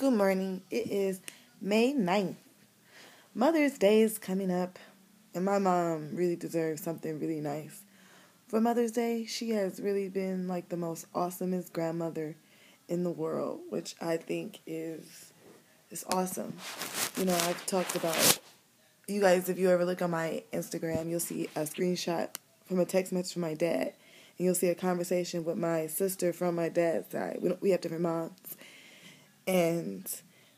Good morning. It is May 9th. Mother's Day is coming up, and my mom really deserves something really nice. For Mother's Day, she has really been like the most awesomest grandmother in the world, which I think is is awesome. You know, I've talked about you guys if you ever look on my Instagram, you'll see a screenshot from a text message from my dad, and you'll see a conversation with my sister from my dad's side. We we have different moms and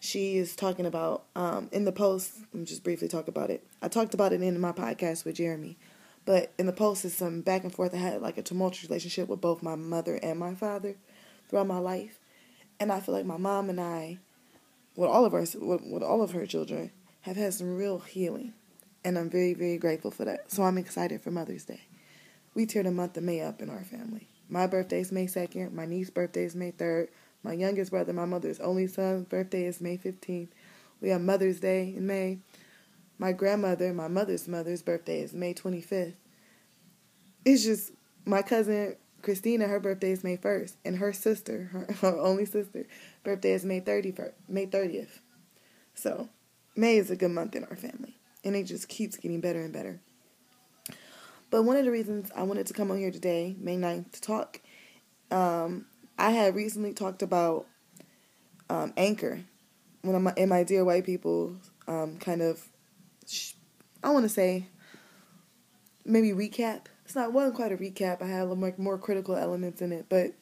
she is talking about um, in the post. Let me just briefly talk about it. I talked about it in my podcast with Jeremy, but in the post is some back and forth. I had like a tumultuous relationship with both my mother and my father throughout my life, and I feel like my mom and I, with all of our with, with all of her children, have had some real healing, and I'm very very grateful for that. So I'm excited for Mother's Day. We tear the month of May up in our family. My birthday is May second. My niece's birthday is May third. My youngest brother, my mother's only son. birthday is May 15th. We have Mother's Day in May. My grandmother, my mother's mother's birthday is May 25th. It's just my cousin Christina, her birthday is May 1st, and her sister, her, her only sister, birthday is May 31st, May 30th. So, May is a good month in our family, and it just keeps getting better and better. But one of the reasons I wanted to come on here today, May 9th, to talk um, I had recently talked about um, Anchor. when I'm in my dear white people um, kind of, I want to say, maybe recap. It's not wasn't quite a recap. I had a little more, more critical elements in it, but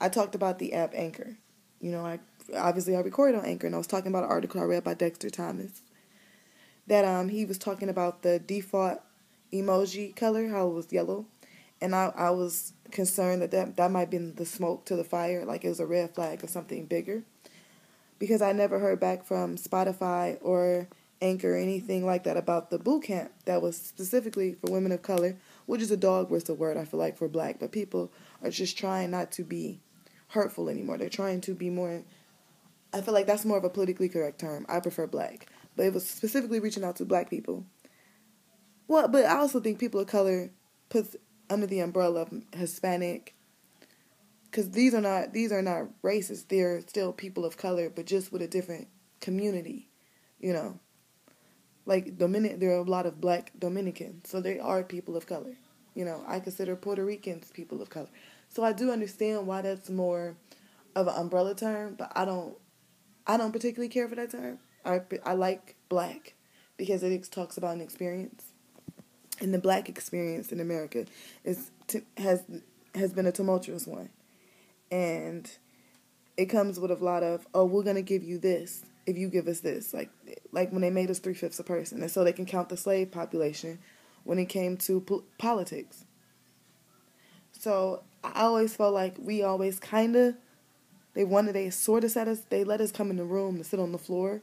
I talked about the app Anchor. You know, I obviously I recorded on Anchor, and I was talking about an article I read by Dexter Thomas. That um he was talking about the default emoji color, how it was yellow, and I I was concerned that, that that might be the smoke to the fire, like it was a red flag or something bigger. Because I never heard back from Spotify or Anchor or anything like that about the boot camp that was specifically for women of color, which is a dog whistle word, I feel like, for black. But people are just trying not to be hurtful anymore. They're trying to be more, I feel like that's more of a politically correct term. I prefer black. But it was specifically reaching out to black people. Well, but I also think people of color puts under the umbrella of Hispanic because these are not these are not racist. They're still people of color, but just with a different community, you know. Like Dominic, there are a lot of black Dominicans, so they are people of color. You know, I consider Puerto Ricans people of color, so I do understand why that's more of an umbrella term. But I don't, I don't particularly care for that term. I I like black because it talks about an experience and the black experience in America is t- has has been a tumultuous one, and it comes with a lot of oh we're gonna give you this if you give us this. Like like when they made us three fifths a person and so they can count the slave population when it came to po- politics. So I always felt like we always kind of they wanted they sort of set us they let us come in the room to sit on the floor,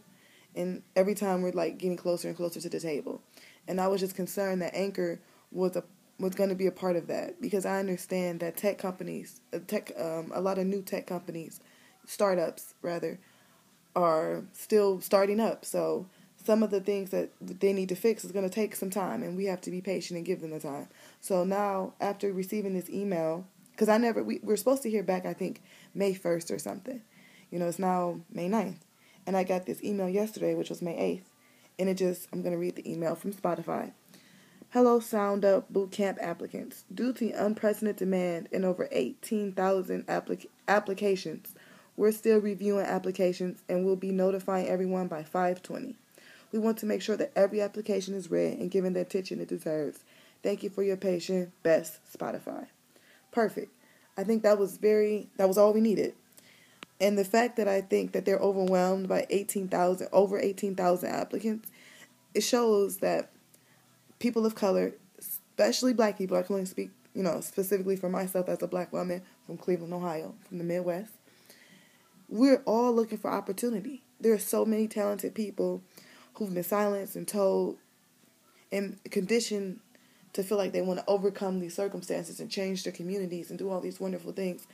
and every time we're like getting closer and closer to the table and I was just concerned that Anchor was a was going to be a part of that because I understand that tech companies, uh, tech, um, a lot of new tech companies, startups rather, are still starting up. So some of the things that they need to fix is going to take some time, and we have to be patient and give them the time. So now, after receiving this email, because I never we we're supposed to hear back, I think May first or something. You know, it's now May 9th. and I got this email yesterday, which was May eighth and it just, I'm going to read the email from Spotify. Hello, Sound Up Bootcamp applicants. Due to unprecedented demand and over 18,000 applic- applications, we're still reviewing applications and we'll be notifying everyone by 520. We want to make sure that every application is read and given the attention it deserves. Thank you for your patience. Best Spotify. Perfect. I think that was very that was all we needed. And the fact that I think that they're overwhelmed by 18,000, over 18,000 applicants, it shows that people of color, especially black people, I can only speak, you know, specifically for myself as a black woman from Cleveland, Ohio, from the Midwest, we're all looking for opportunity. There are so many talented people who've been silenced and told and conditioned to feel like they want to overcome these circumstances and change their communities and do all these wonderful things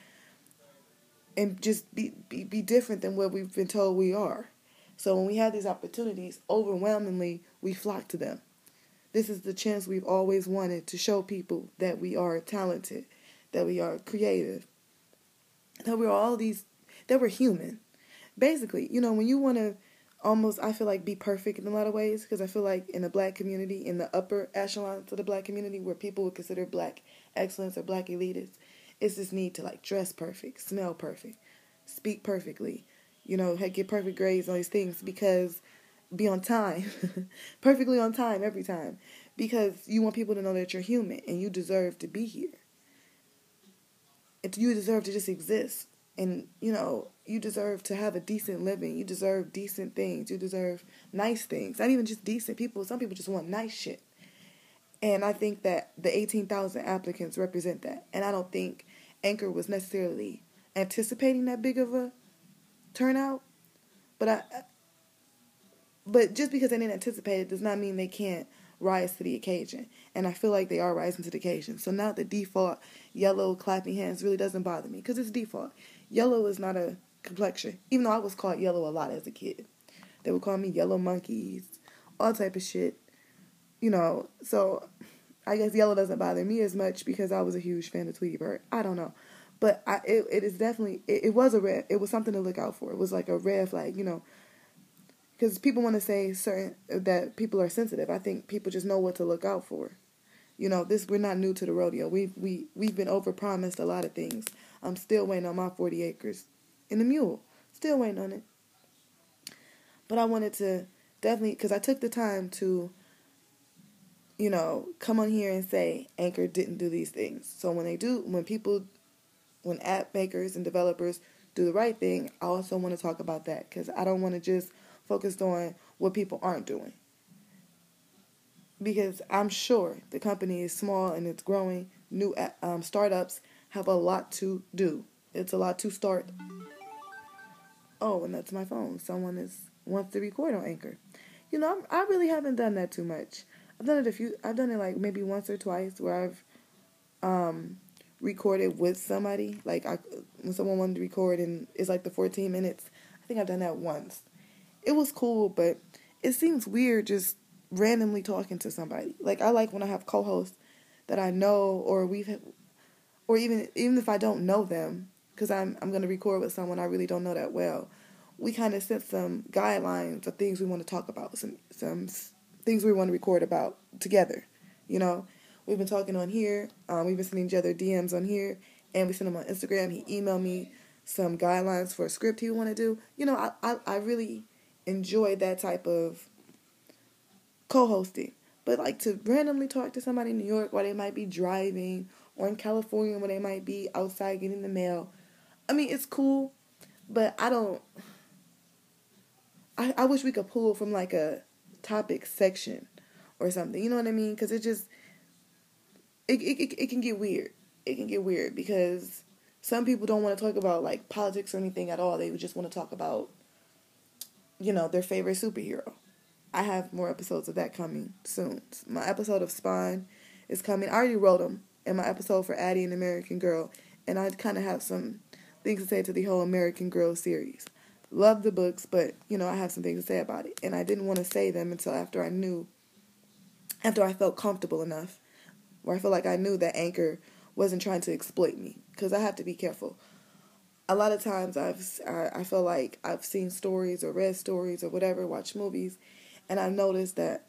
and just be, be, be different than what we've been told we are. So when we have these opportunities, overwhelmingly we flock to them. This is the chance we've always wanted to show people that we are talented, that we are creative, that we're all these, that we're human. basically, you know, when you want to almost, I feel like, be perfect in a lot of ways, because I feel like in the black community, in the upper echelons of the black community, where people would consider black excellence or black elitists, it's this need to like dress perfect, smell perfect, speak perfectly, you know, get perfect grades on these things because be on time, perfectly on time every time, because you want people to know that you're human and you deserve to be here. It you deserve to just exist and you know you deserve to have a decent living you deserve decent things you deserve nice things not even just decent people some people just want nice shit and i think that the 18000 applicants represent that and i don't think anchor was necessarily anticipating that big of a turnout but i but just because they didn't anticipate it does not mean they can't rise to the occasion. And I feel like they are rising to the occasion. So now the default yellow clapping hands really doesn't bother me because it's default. Yellow is not a complexion, even though I was called yellow a lot as a kid. They would call me yellow monkeys, all type of shit. You know, so I guess yellow doesn't bother me as much because I was a huge fan of Tweety Bird. I don't know. But I, it, it is definitely, it, it was a red, it was something to look out for. It was like a red flag, you know, because people want to say certain, that people are sensitive. I think people just know what to look out for. You know, this, we're not new to the rodeo. We've, we, we've been overpromised a lot of things. I'm still waiting on my 40 acres and the mule. Still waiting on it. But I wanted to definitely, because I took the time to, you know, come on here and say Anchor didn't do these things. So when they do, when people, when app makers and developers do the right thing, I also want to talk about that because I don't want to just focus on what people aren't doing. Because I'm sure the company is small and it's growing. New um, startups have a lot to do. It's a lot to start. Oh, and that's my phone. Someone is wants to record on Anchor. You know, I'm, I really haven't done that too much. I've done it a few. I've done it like maybe once or twice where I've um, recorded with somebody. Like I, when someone wanted to record and it's like the 14 minutes. I think I've done that once. It was cool, but it seems weird just randomly talking to somebody. Like I like when I have co-hosts that I know or we've or even even if I don't know them, because I'm I'm gonna record with someone I really don't know that well, we kind of set some guidelines of things we want to talk about, some some things we want to record about together. You know, we've been talking on here. Um, we've been sending each other DMs on here, and we send him on Instagram. He emailed me some guidelines for a script he want to do. You know, I, I I really enjoy that type of co-hosting. But like to randomly talk to somebody in New York while they might be driving or in California when they might be outside getting the mail. I mean, it's cool, but I don't. I, I wish we could pull from like a topic section or something. You know what I mean? Because it just it, it it can get weird. It can get weird because some people don't want to talk about like politics or anything at all. They just want to talk about you know their favorite superhero. I have more episodes of that coming soon. My episode of Spawn is coming. I already wrote them in my episode for Addie and American Girl, and I kind of have some things to say to the whole American Girl series. Love the books, but you know I have some things to say about it, and I didn't want to say them until after I knew, after I felt comfortable enough, where I felt like I knew that Anchor wasn't trying to exploit me, because I have to be careful. A lot of times I've I, I feel like I've seen stories or read stories or whatever, watched movies, and I've noticed that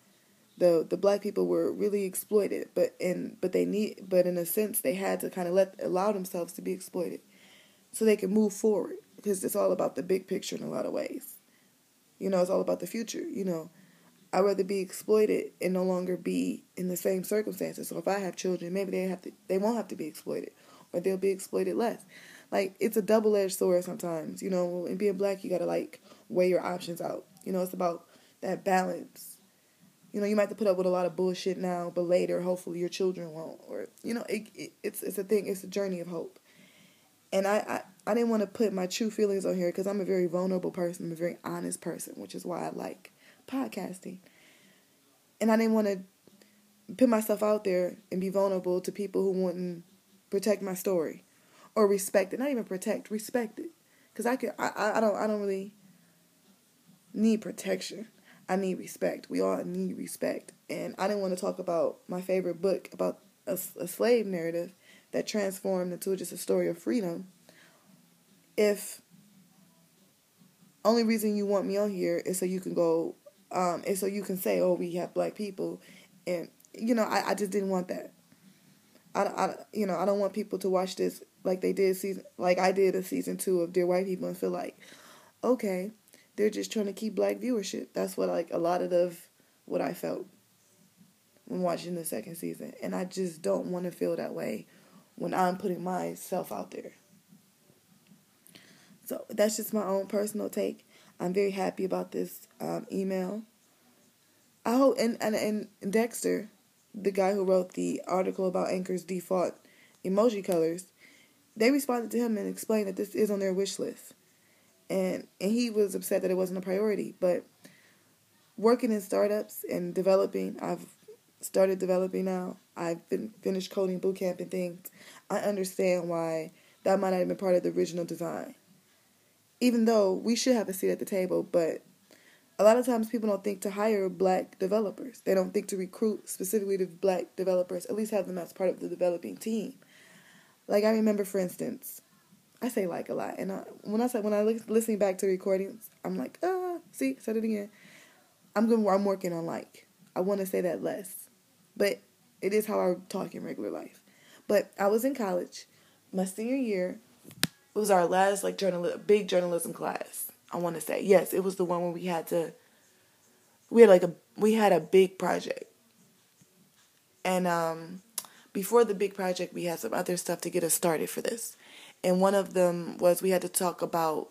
the the black people were really exploited, but in but they need but in a sense they had to kind of let allow themselves to be exploited, so they could move forward because it's all about the big picture in a lot of ways. You know, it's all about the future. You know, I'd rather be exploited and no longer be in the same circumstances. So if I have children, maybe they have to they won't have to be exploited, or they'll be exploited less. Like it's a double edged sword sometimes. You know, and being black, you gotta like weigh your options out. You know, it's about that balance you know, you might have to put up with a lot of bullshit now, but later, hopefully, your children won't. Or you know, it, it, it's it's a thing. It's a journey of hope. And I I, I didn't want to put my true feelings on here because I'm a very vulnerable person. I'm a very honest person, which is why I like podcasting. And I didn't want to put myself out there and be vulnerable to people who wouldn't protect my story or respect it. Not even protect, respect it. Because I I, I don't, I don't really need protection. I need respect. We all need respect. And I didn't want to talk about my favorite book about a, a slave narrative that transformed into just a story of freedom if only reason you want me on here is so you can go, um, is so you can say, oh, we have black people, and you know, I, I just didn't want that. I, I, you know, I don't want people to watch this like they did season, like I did a season two of Dear White People and feel like, okay, they're just trying to keep black viewership. That's what like a lot of what I felt when watching the second season, and I just don't want to feel that way when I'm putting myself out there. So that's just my own personal take. I'm very happy about this um, email. I hope and, and and Dexter, the guy who wrote the article about Anchor's default emoji colors, they responded to him and explained that this is on their wish list. And and he was upset that it wasn't a priority. But working in startups and developing, I've started developing now. I've been finished coding boot camp and things. I understand why that might not have been part of the original design even though we should have a seat at the table, but a lot of times people don't think to hire black developers. They don't think to recruit specifically to black developers, at least have them as part of the developing team. Like I remember, for instance, I say like a lot, and I, when I say when I look, listening back to recordings, I'm like, ah, see, said it again. I'm going. I'm working on like. I want to say that less, but it is how I talk in regular life. But I was in college, my senior year it was our last like journal big journalism class. I want to say yes, it was the one where we had to. We had like a we had a big project, and um, before the big project, we had some other stuff to get us started for this, and one of them was we had to talk about,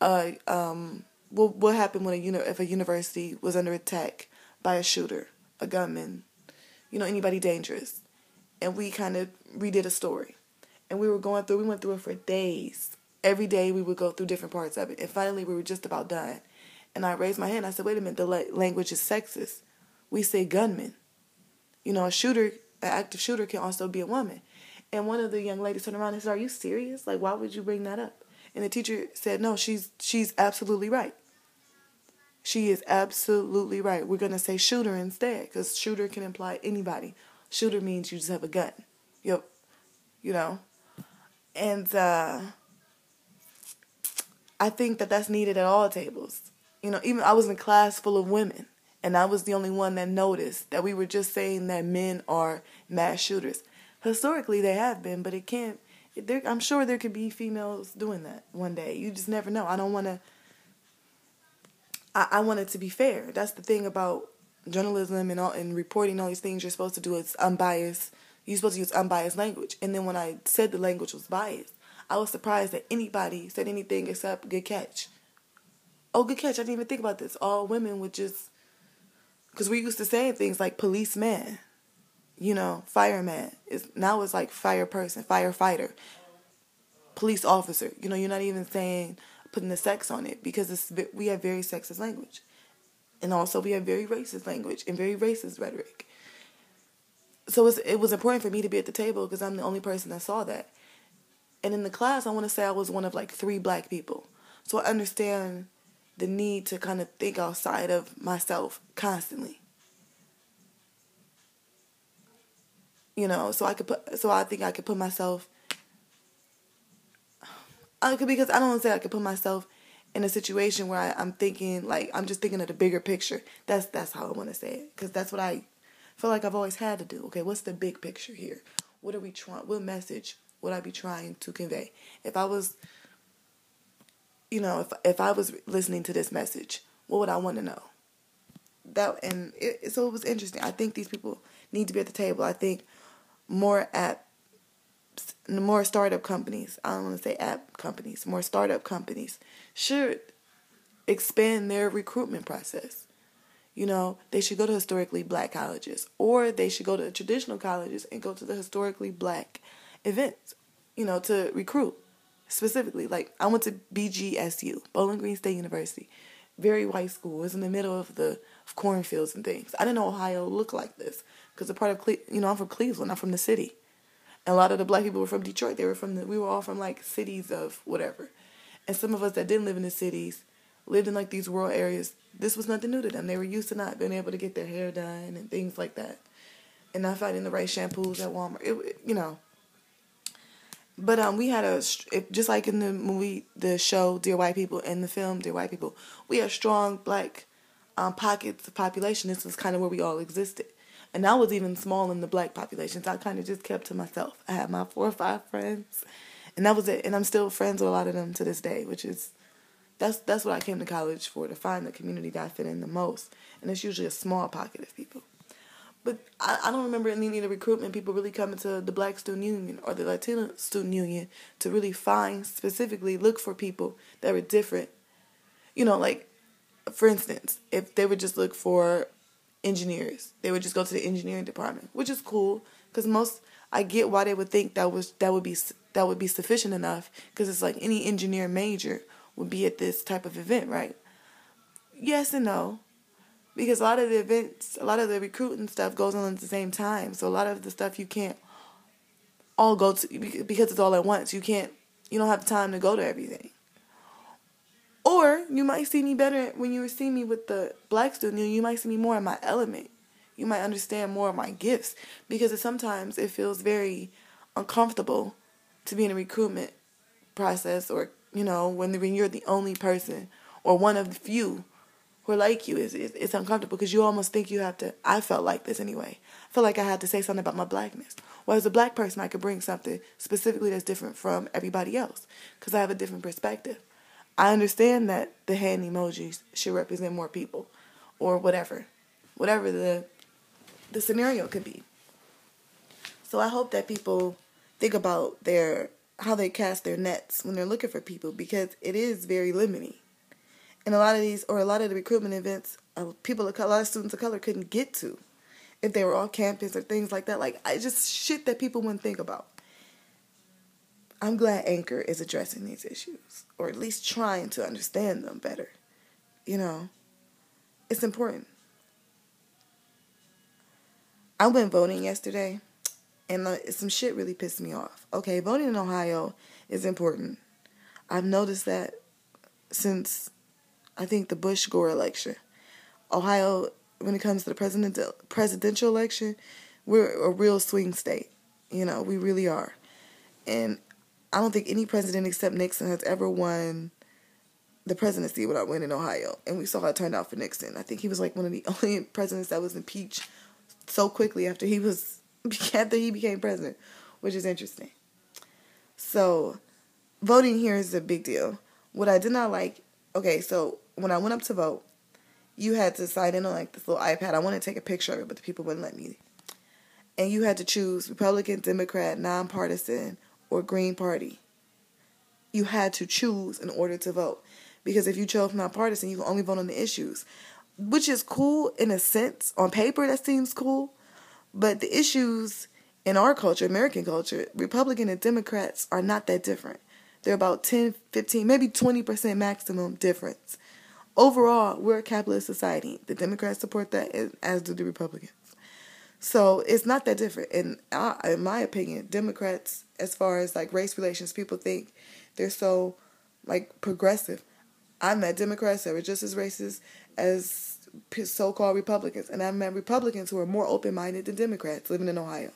uh, um, what what happened when a uni- if a university was under attack by a shooter, a gunman, you know anybody dangerous, and we kind of redid a story and we were going through we went through it for days. Every day we would go through different parts of it. And finally we were just about done. And i raised my hand. I said wait a minute. The language is sexist. We say gunman you know a shooter an active shooter can also be a woman. And one of the young ladies turned around and said are you serious? Like why would you bring that up? And the teacher said no she's she's absolutely right. She is absolutely right. We're going to say shooter instead because shooter can imply anybody. Shooter means you just have a gun. Yep you know and uh, I think that that's needed at all tables. You know, even I was in a class full of women, and I was the only one that noticed that we were just saying that men are mass shooters. Historically, they have been, but it can't. There, I'm sure there could be females doing that one day. You just never know. I don't want to. I, I want it to be fair. That's the thing about journalism and all and reporting all these things. You're supposed to do it unbiased you're supposed to use unbiased language. And then when I said the language was biased, I was surprised that anybody said anything except good catch. Oh, good catch. I didn't even think about this. All women would just, because we're used to saying things like policeman, you know, fireman. It's, now it's like fire person, firefighter, police officer. You know, you're not even saying, putting the sex on it because it's, we have very sexist language. And also we have very racist language and very racist rhetoric so it was important for me to be at the table because I'm the only person that saw that. And in the class, I want to say I was one of like three black people. So I understand the need to kind of think outside of myself constantly. You know, so I could put, so I think I could put myself, I could, because I don't want to say I could put myself in a situation where I, I'm thinking, like, I'm just thinking of the bigger picture. That's, that's how I want to say it. Because that's what I feel like I've always had to do. Okay, what's the big picture here? What are we trying? What message would I be trying to convey? If I was, you know, if if I was listening to this message, what would I want to know? That and it, so it was interesting. I think these people need to be at the table. I think more app, more startup companies. I don't want to say app companies. More startup companies should expand their recruitment process you know, they should go to historically black colleges or they should go to traditional colleges and go to the historically black events, you know, to recruit specifically. Like I went to BGSU, Bowling Green State University, very white school. It was in the middle of the of cornfields and things. I didn't know Ohio looked like this because a part of Cle- you know I'm from Cleveland, I'm from the city, and a lot of the black people were from Detroit. They were from the we were all from like cities of whatever, and some of us that didn't live in the cities lived in like these rural areas, this was nothing new to them. They were used to not being able to get their hair done and things like that, and not finding the right shampoos at Walmart. It, you know. But um, we had a just like in the movie, the show Dear White People, and the film Dear White People, we had strong black um, pockets of population. This was kind of where we all existed, and I was even small in the black populations. I kind of just kept to myself. I had my four or five friends, and that was it. And I'm still friends with a lot of them to this day, which is that's that's what I came to college for to find the community that I fit in the most, and it's usually a small pocket of people. But I, I don't remember any of the recruitment people really coming to the Black Student Union or the Latino Student Union to really find specifically look for people that were different. You know, like for instance, if they would just look for engineers, they would just go to the engineering department, which is cool because most I get why they would think that was that would be that would be sufficient enough because it's like any engineer major would be at this type of event, right? Yes and no because a lot of the events, a lot of the recruiting stuff goes on at the same time. So a lot of the stuff you can't all go to because it's all at once. You can't, you don't have time to go to everything. Or you might see me better when you see me with the black student. You might see me more in my element. You might understand more of my gifts because sometimes it feels very uncomfortable to be in a recruitment process or you know when when you're the only person or one of the few who are like you is it's, it's uncomfortable because you almost think you have to. I felt like this anyway. I felt like I had to say something about my blackness. Well, as a black person, I could bring something specifically that's different from everybody else because I have a different perspective. I understand that the hand emojis should represent more people, or whatever, whatever the the scenario could be. So I hope that people think about their how they cast their nets when they're looking for people because it is very limiting. And a lot of these or a lot of the recruitment events uh, people of color, a lot of students of color couldn't get to if they were on campus or things like that. Like i just shit that people wouldn't think about. I'm glad anchor is addressing these issues or at least trying to understand them better you know? It's important. I went voting yesterday and some shit really pissed me off okay voting in ohio is important i've noticed that since I think the Bush Gore election. Ohio, when it comes to the president presidential election, we're a real swing state. You know, we really are. And I don't think any president except Nixon has ever won the presidency without winning Ohio. And we saw how it turned out for Nixon. I think he was like one of the only presidents that was impeached so quickly after he was after he became president, which is interesting. So, voting here is a big deal. What I did not like, okay, so when I went up to vote, you had to sign in on like this little iPad. I wanted to take a picture of it, but the people wouldn't let me. And you had to choose Republican, Democrat, nonpartisan, or Green Party. You had to choose in order to vote. Because if you chose nonpartisan, you can only vote on the issues. Which is cool in a sense. On paper, that seems cool. But the issues in our culture, American culture, Republican and Democrats are not that different. They're about 10, 15, maybe 20% maximum difference overall, we're a capitalist society. The Democrats support that, as do the Republicans. So it's not that different. And in my opinion, Democrats, as far as like race relations, people think they're so like progressive. I met Democrats that were just as racist as so-called Republicans, and I met Republicans who are more open-minded than Democrats living in Ohio.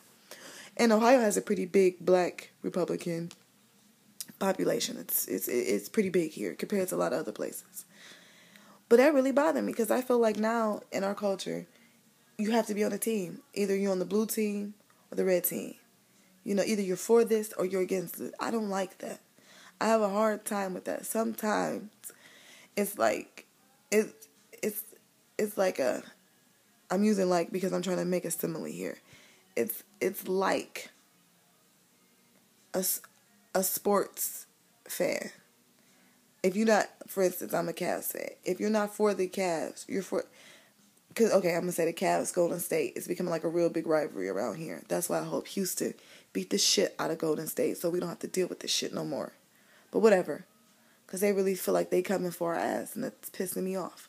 And Ohio has a pretty big black Republican population. It's it's it's pretty big here compared to a lot of other places. But that really bothered me because I feel like now in our culture, you have to be on a team. Either you're on the blue team or the red team. You know, either you're for this or you're against it. I don't like that. I have a hard time with that. Sometimes it's like it's it's like a I'm using like because I'm trying to make a simile here. It's it's like a a sports fan if you're not, for instance, I'm a Cavs fan. If you're not for the Cavs, you're for. Cause okay, I'm gonna say the Cavs, Golden State is becoming like a real big rivalry around here. That's why I hope Houston beat the shit out of Golden State, so we don't have to deal with this shit no more. But whatever, cause they really feel like they coming for our ass, and it's pissing me off.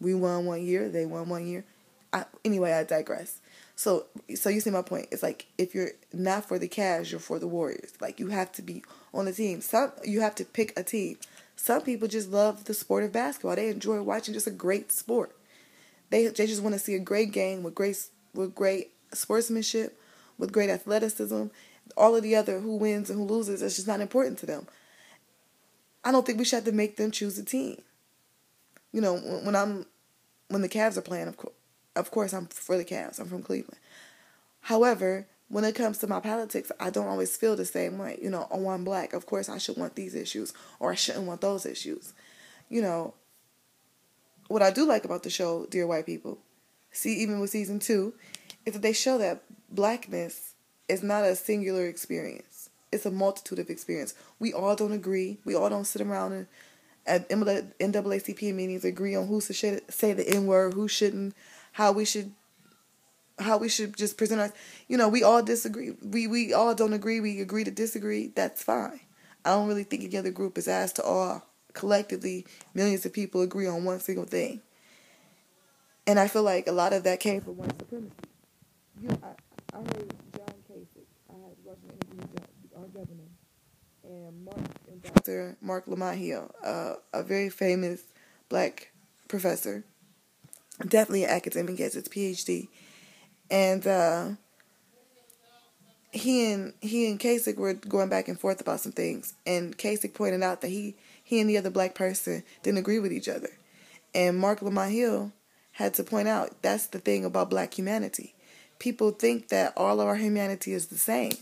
We won one year, they won one year. I, anyway, I digress. So, so you see my point. It's like if you're not for the Cavs, you're for the Warriors. Like you have to be on the team. Some you have to pick a team. Some people just love the sport of basketball. They enjoy watching just a great sport. They they just want to see a great game with great with great sportsmanship, with great athleticism. all of the other who wins and who loses, it's just not important to them. I don't think we should have to make them choose a team. You know, when I'm when the Cavs are playing, of course, of course, I'm for the Cavs. I'm from Cleveland. However, when it comes to my politics, I don't always feel the same way. You know, oh, I'm black. Of course, I should want these issues, or I shouldn't want those issues. You know, what I do like about the show, Dear White People, see, even with season two, is that they show that blackness is not a singular experience. It's a multitude of experience. We all don't agree. We all don't sit around and at NAACP meetings agree on who should say the N word, who shouldn't, how we should how we should just present our you know we all disagree. We we all don't agree. We agree to disagree. That's fine. I don't really think any other group is asked to all collectively millions of people agree on one single thing. And i feel like a lot of that came from white supremacy. You know, I, I heard john kasich. I had watched an interview with our governor and mark and dr marc lamont hill uh, a very famous black professor definitely an academic gets his phd and uh, he and he and Kasich were going back and forth about some things, and Kasich pointed out that he he and the other black person didn't agree with each other, and Marc Lamont Hill had to point out that's the thing about black humanity. People think that all of our humanity is the same,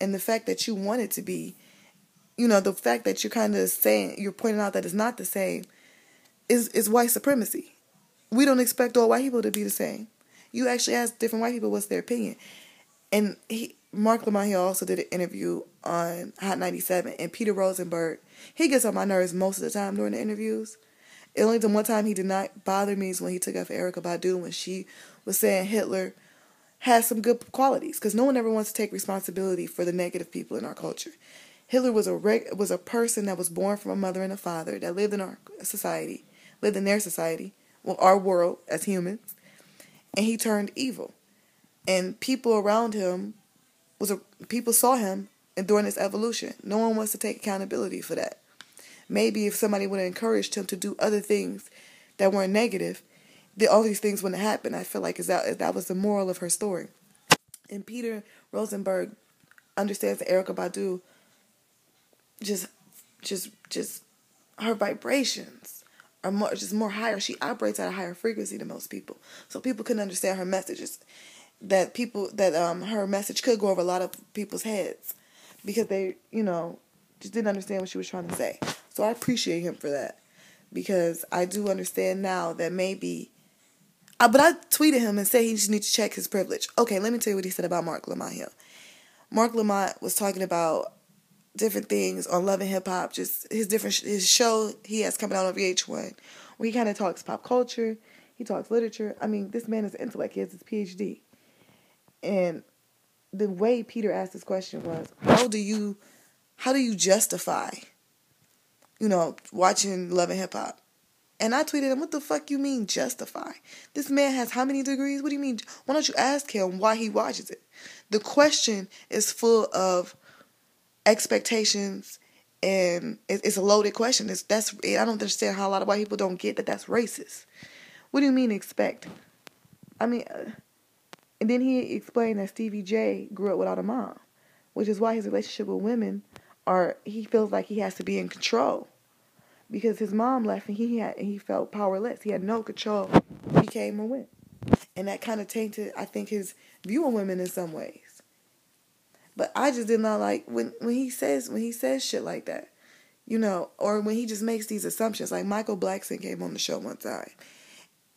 and the fact that you want it to be, you know, the fact that you're kind of saying you're pointing out that it's not the same, is is white supremacy. We don't expect all white people to be the same. You actually ask different white people what's their opinion. And he, Marc Lamont Hill also did an interview on Hot 97, and Peter Rosenberg, he gets on my nerves most of the time during the interviews. The only the one time he did not bother me is when he took for Erykah Badu when she was saying Hitler has some good qualities because no one ever wants to take responsibility for the negative people in our culture. Hitler was a reg- was a person that was born from a mother and a father that lived in our society, lived in their society, well, our world as humans, and he turned evil. And people around him was a, people saw him and during his evolution. No one wants to take accountability for that. Maybe if somebody would have encouraged him to do other things that weren't negative, the, all these things wouldn't happen. I feel like is that that was the moral of her story. And Peter Rosenberg understands that Erykah Badu just just just her vibrations are more just more higher. She operates at a higher frequency than most people, so people can understand her messages. That people that um her message could go over a lot of people's heads because they you know just didn't understand what she was trying to say. So I appreciate him for that because I do understand now that maybe. Uh, but I tweeted him and said he just needs to check his privilege. Okay, let me tell you what he said about Marc Lamont. Marc Lamont was talking about different things on Love and Hip Hop. Just his different his show he has coming out on VH1, where he kind of talks pop culture, he talks literature. I mean, this man is an intellect. He has his PhD, and the way Peter asked this question was, how do you, how do you justify, you know, watching Love and Hip Hop? And I tweeted him, what the fuck you mean justify? This man has how many degrees? What do you mean? Why don't you ask him why he watches it? The question is full of expectations and it's a loaded question. It's that's I don't understand how a lot of white people don't get that that's racist. What do you mean expect? I mean, uh, and then he explained that Stevie J grew up without a mom, which is why his relationship with women are he feels like he has to be in control because his mom left and he had and he felt powerless. He had no control. He came and went, and that kind of tainted I think his view on women in some ways. But I just did not like when when he says when he says shit like that, you know, or when he just makes these assumptions. Like Michael Blackson came on the show one time,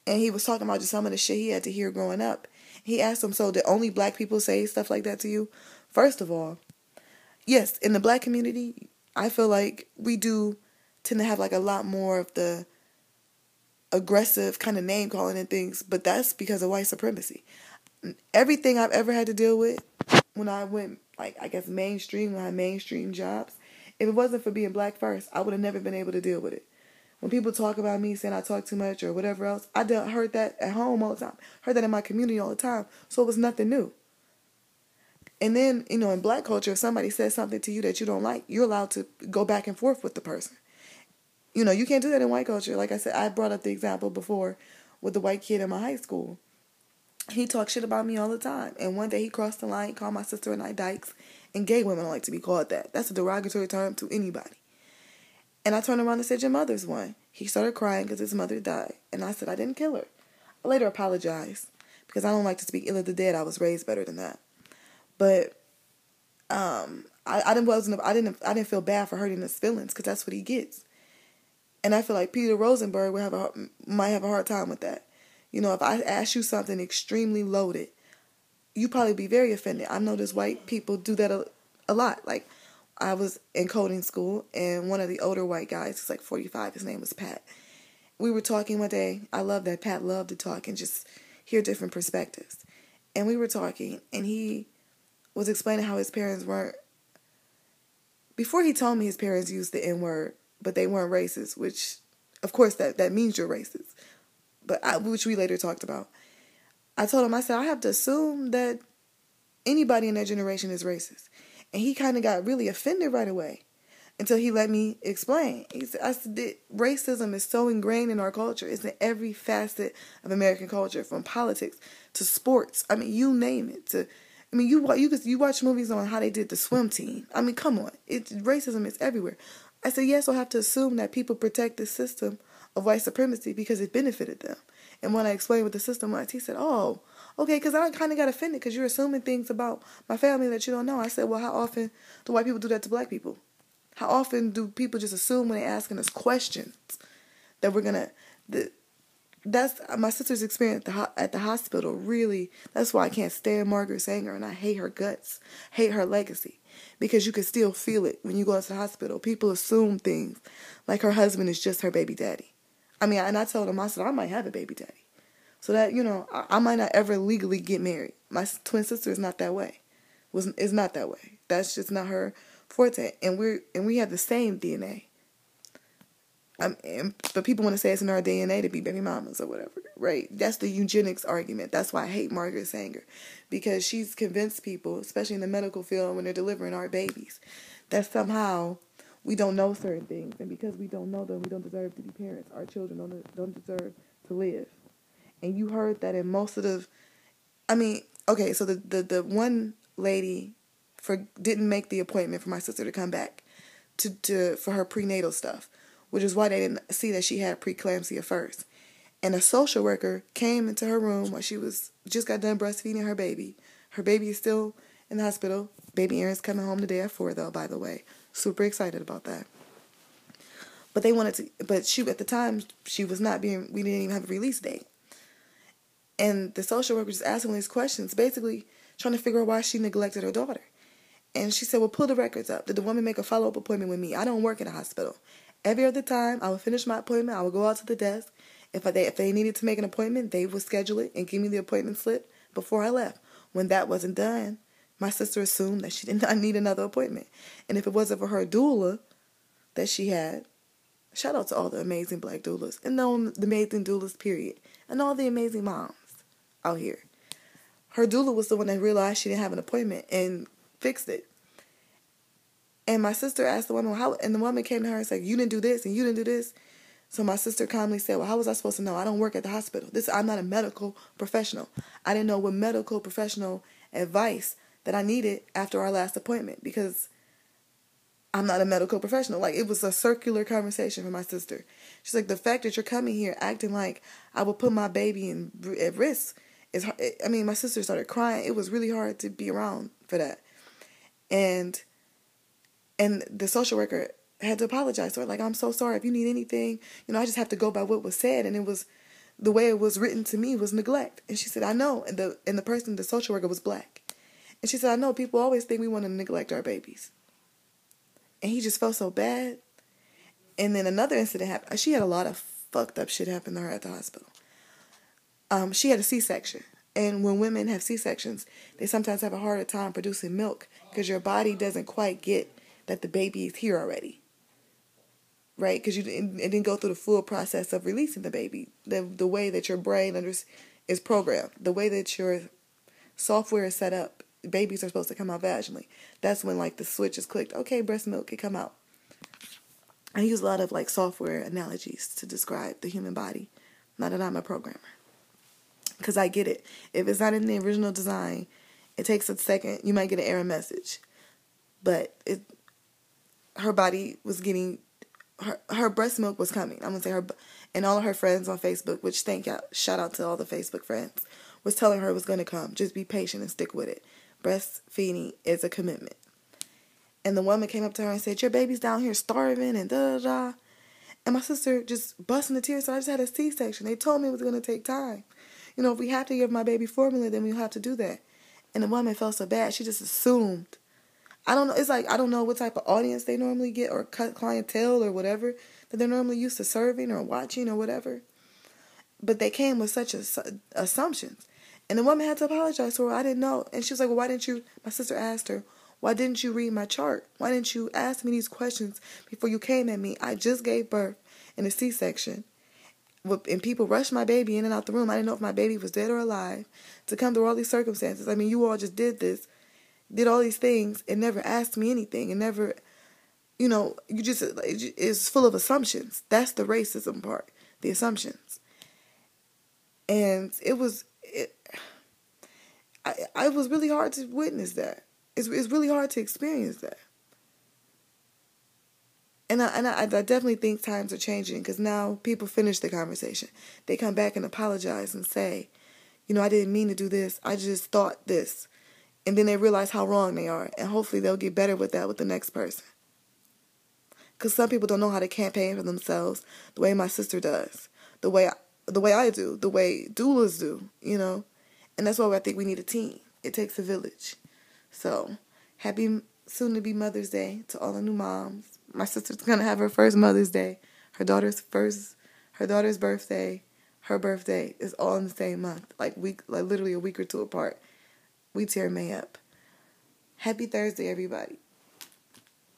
and he was talking about just some of the shit he had to hear growing up. He asked him, "So did only black people say stuff like that to you?" First of all, yes, in the black community, I feel like we do tend to have like a lot more of the aggressive kind of name calling and things, but that's because of white supremacy. Everything I've ever had to deal with when I went like I guess mainstream when I had mainstream jobs. If it wasn't for being black first, I would have never been able to deal with it. When people talk about me saying I talk too much or whatever else, I dealt, heard that at home all the time, heard that in my community all the time, so it was nothing new. And then, you know, in black culture, if somebody says something to you that you don't like, you're allowed to go back and forth with the person. You know, you can't do that in white culture. Like I said, I brought up the example before with the white kid in my high school he talked shit about me all the time. And one day he crossed the line, called my sister and I dykes, And gay women like to be called that. That's a derogatory term to anybody. And I turned around and said, Your mother's one. He started crying because his mother died. And I said, I didn't kill her. I later apologized because I don't like to speak ill of the dead. I was raised better than that. But um, I, I didn't wasn't I didn't I didn't feel bad for hurting his feelings because that's what he gets. And I feel like Peter Rosenberg would have a might have a hard time with that. You know, if I ask you something extremely loaded, you probably be very offended. I know there's white people do that a, a lot. Like I was in coding school, and one of the older white guys, he's like 45, his name was Pat. We were talking one day. I love that Pat loved to talk and just hear different perspectives. And we were talking, and he was explaining how his parents weren't. Before he told me his parents used the N word, but they weren't racist, which, of course, that, that means you're racist, but I, which we later talked about. I told him, I said, I have to assume that anybody in that generation is racist. And he kind of got really offended right away until he let me explain. He said, I said, racism is so ingrained in our culture. It's in every facet of American culture, from politics to sports. I mean, you name it. To, I mean, you you you watch movies on how they did the swim team. I mean, come on, it's racism is everywhere. I said, yes, I'll have to assume that people protect the system of white supremacy because it benefited them. And when I explained what the system was, he said, oh, okay, because I kind of got offended because you're assuming things about my family that you don't know. I said, well, how often do white people do that to black people? How often do people just assume when they're asking us questions that we're gonna? That's my sister's experience at the, at the hospital. Really, that's why I can't stand Margaret Sanger and I hate her guts, hate her legacy, because you can still feel it when you go to the hospital. People assume things like her husband is just her baby daddy. I mean, and I told him I said I might have a baby daddy. So that you know, I, I might not ever legally get married. My twin sister is not that way. Was is not that way. That's just not her forte. And we're and we have the same DNA. Um, and, but people want to say it's in our DNA to be baby mamas or whatever, right? That's the eugenics argument. That's why I hate Margaret Sanger, because she's convinced people, especially in the medical field, when they're delivering our babies, that somehow we don't know certain things, and because we don't know them, we don't deserve to be parents. Our children don't don't deserve to live and you heard that in most of the I mean, okay, so the the, the one lady for didn't make the appointment for my sister to come back to, to for her prenatal stuff, which is why they didn't see that she had preeclampsia first. And a social worker came into her room while she was just got done breastfeeding her baby. Her baby is still in the hospital. Baby Aaron's coming home today at four though, by the way. Super excited about that. But they wanted to but she at the time she was not being we didn't even have a release date. And the social worker was asking these questions, basically trying to figure out why she neglected her daughter. And she said, Well, pull the records up. Did the woman make a follow up appointment with me? I don't work in a hospital. Every other time, I would finish my appointment. I would go out to the desk. If they if they needed to make an appointment, they would schedule it and give me the appointment slip before I left. When that wasn't done, my sister assumed that she did not need another appointment. And if it wasn't for her doula that she had, shout out to all the amazing black doulas and the amazing doulas, period, and all the amazing moms out here. Her doula was the one that realized she didn't have an appointment and fixed it. And my sister asked the woman, how, and the woman came to her and said, You didn't do this and you didn't do this. So my sister calmly said, Well, how was I supposed to know? I don't work at the hospital. This I'm not a medical professional. I didn't know what medical professional advice that I needed after our last appointment because I'm not a medical professional. Like it was a circular conversation for my sister. She's like, the fact that you're coming here acting like I would put my baby in at risk is I mean, my sister started crying. It was really hard to be around for that. And and the social worker had to apologize to her like I'm so sorry if you need anything, you know, I just have to go by what was said and it was the way it was written to me was neglect. And she said, "I know." And the and the person the social worker was black. And she said, "I know people always think we want to neglect our babies." And he just felt so bad. And then another incident happened. She had a lot of fucked up shit happen to her at the hospital um, she had a C-section. And when women have C-sections, they sometimes have a harder time producing milk because your body doesn't quite get that the baby is here already. Right? Because you didn't, it didn't go through the full process of releasing the baby. The, the way that your brain under, is programmed, the way that your software is set up, babies are supposed to come out vaginally. That's when like the switch is clicked. Okay, breast milk can come out. I use a lot of like software analogies to describe the human body. Not that I'm a programmer because I get it. If it's not in the original design, it takes a second. You might get an error message. but it her body was getting her her breast milk was coming. I'm gonna say her and all of her friends on Facebook, which thank you shout out to all the Facebook friends, was telling her it was gonna come. Just be patient and stick with it. Breastfeeding is a commitment. And the woman came up to her and said, Your baby's down here starving and da da da. And my sister just busting the tears. So I just had a C section. They told me it was gonna take time. You know, if we have to give my baby formula, then we'll have to do that. And the woman felt so bad, she just assumed I don't know. It's like I don't know what type of audience they normally get or cut clientele or whatever that they're normally used to serving or watching or whatever. But they came with such assumptions, and the woman had to apologize to her. I didn't know, and she was like, "Well, why didn't you?" My sister asked her, "Why didn't you read my chart? Why didn't you ask me these questions before you came at me? I just gave birth in a C-section." and people rushed my baby in and out the room. I didn't know if my baby was dead or alive. To come through all these circumstances, I mean, you all just did this did all these things and never asked me anything and never, you know, you just, it's full of assumptions. That's the racism part, the assumptions. And it was, I, I was really hard to witness that. It's, it's really hard to experience that. And I, and I, I definitely think times are changing because now people finish the conversation. They come back and apologize and say, you know, I didn't mean to do this. I just thought this and then they realize how wrong they are and hopefully they'll get better with that with the next person because some people don't know how to campaign for themselves the way my sister does the way the way I do the way doulas do you know and that's why I think we need a team it takes a village so happy soon to be Mother's Day to all the new moms my sister's gonna have her first Mother's Day her daughter's first her daughter's birthday her birthday is all in the same month like week like literally a week or two apart we tear May up. Happy Thursday, everybody.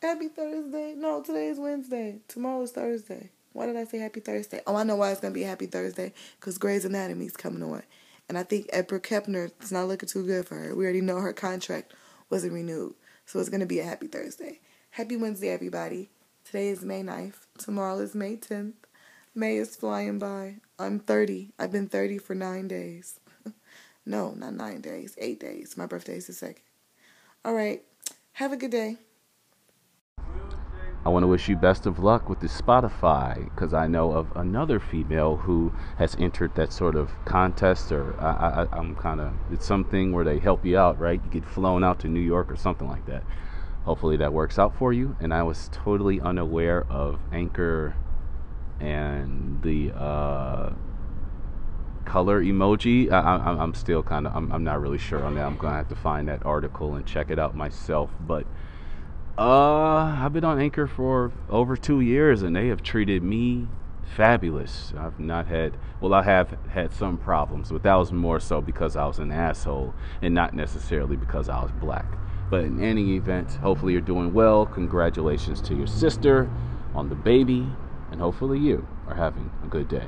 Happy Thursday. No, today is Wednesday. Tomorrow is Thursday. Why did I say happy Thursday? Oh, I know why it's going to be happy Thursday. Because Grey's Anatomy is coming on. And I think Edward Kepner is not looking too good for her. We already know her contract wasn't renewed. So it's going to be a happy Thursday. Happy Wednesday, everybody. Today is May 9th. Tomorrow is May 10th. May is flying by. I'm 30. I've been 30 for nine days. No, not nine days, eight days. My birthday is the second. All right. Have a good day. I want to wish you best of luck with the Spotify because I know of another female who has entered that sort of contest, or I, I'm kind of, it's something where they help you out, right? You get flown out to New York or something like that. Hopefully that works out for you. And I was totally unaware of Anchor and the, uh, color emoji. I, am still kind of, I'm, I'm not really sure on that. I'm gonna have to find that article and check it out myself. But uh, I've been on Anchor for over two years, and they have treated me fabulous. I've not had, well, I have had some problems, but that was more so because I was an asshole and not necessarily because I was black. But in any event, hopefully you're doing well. Congratulations to your sister on the baby, and hopefully you are having a good day.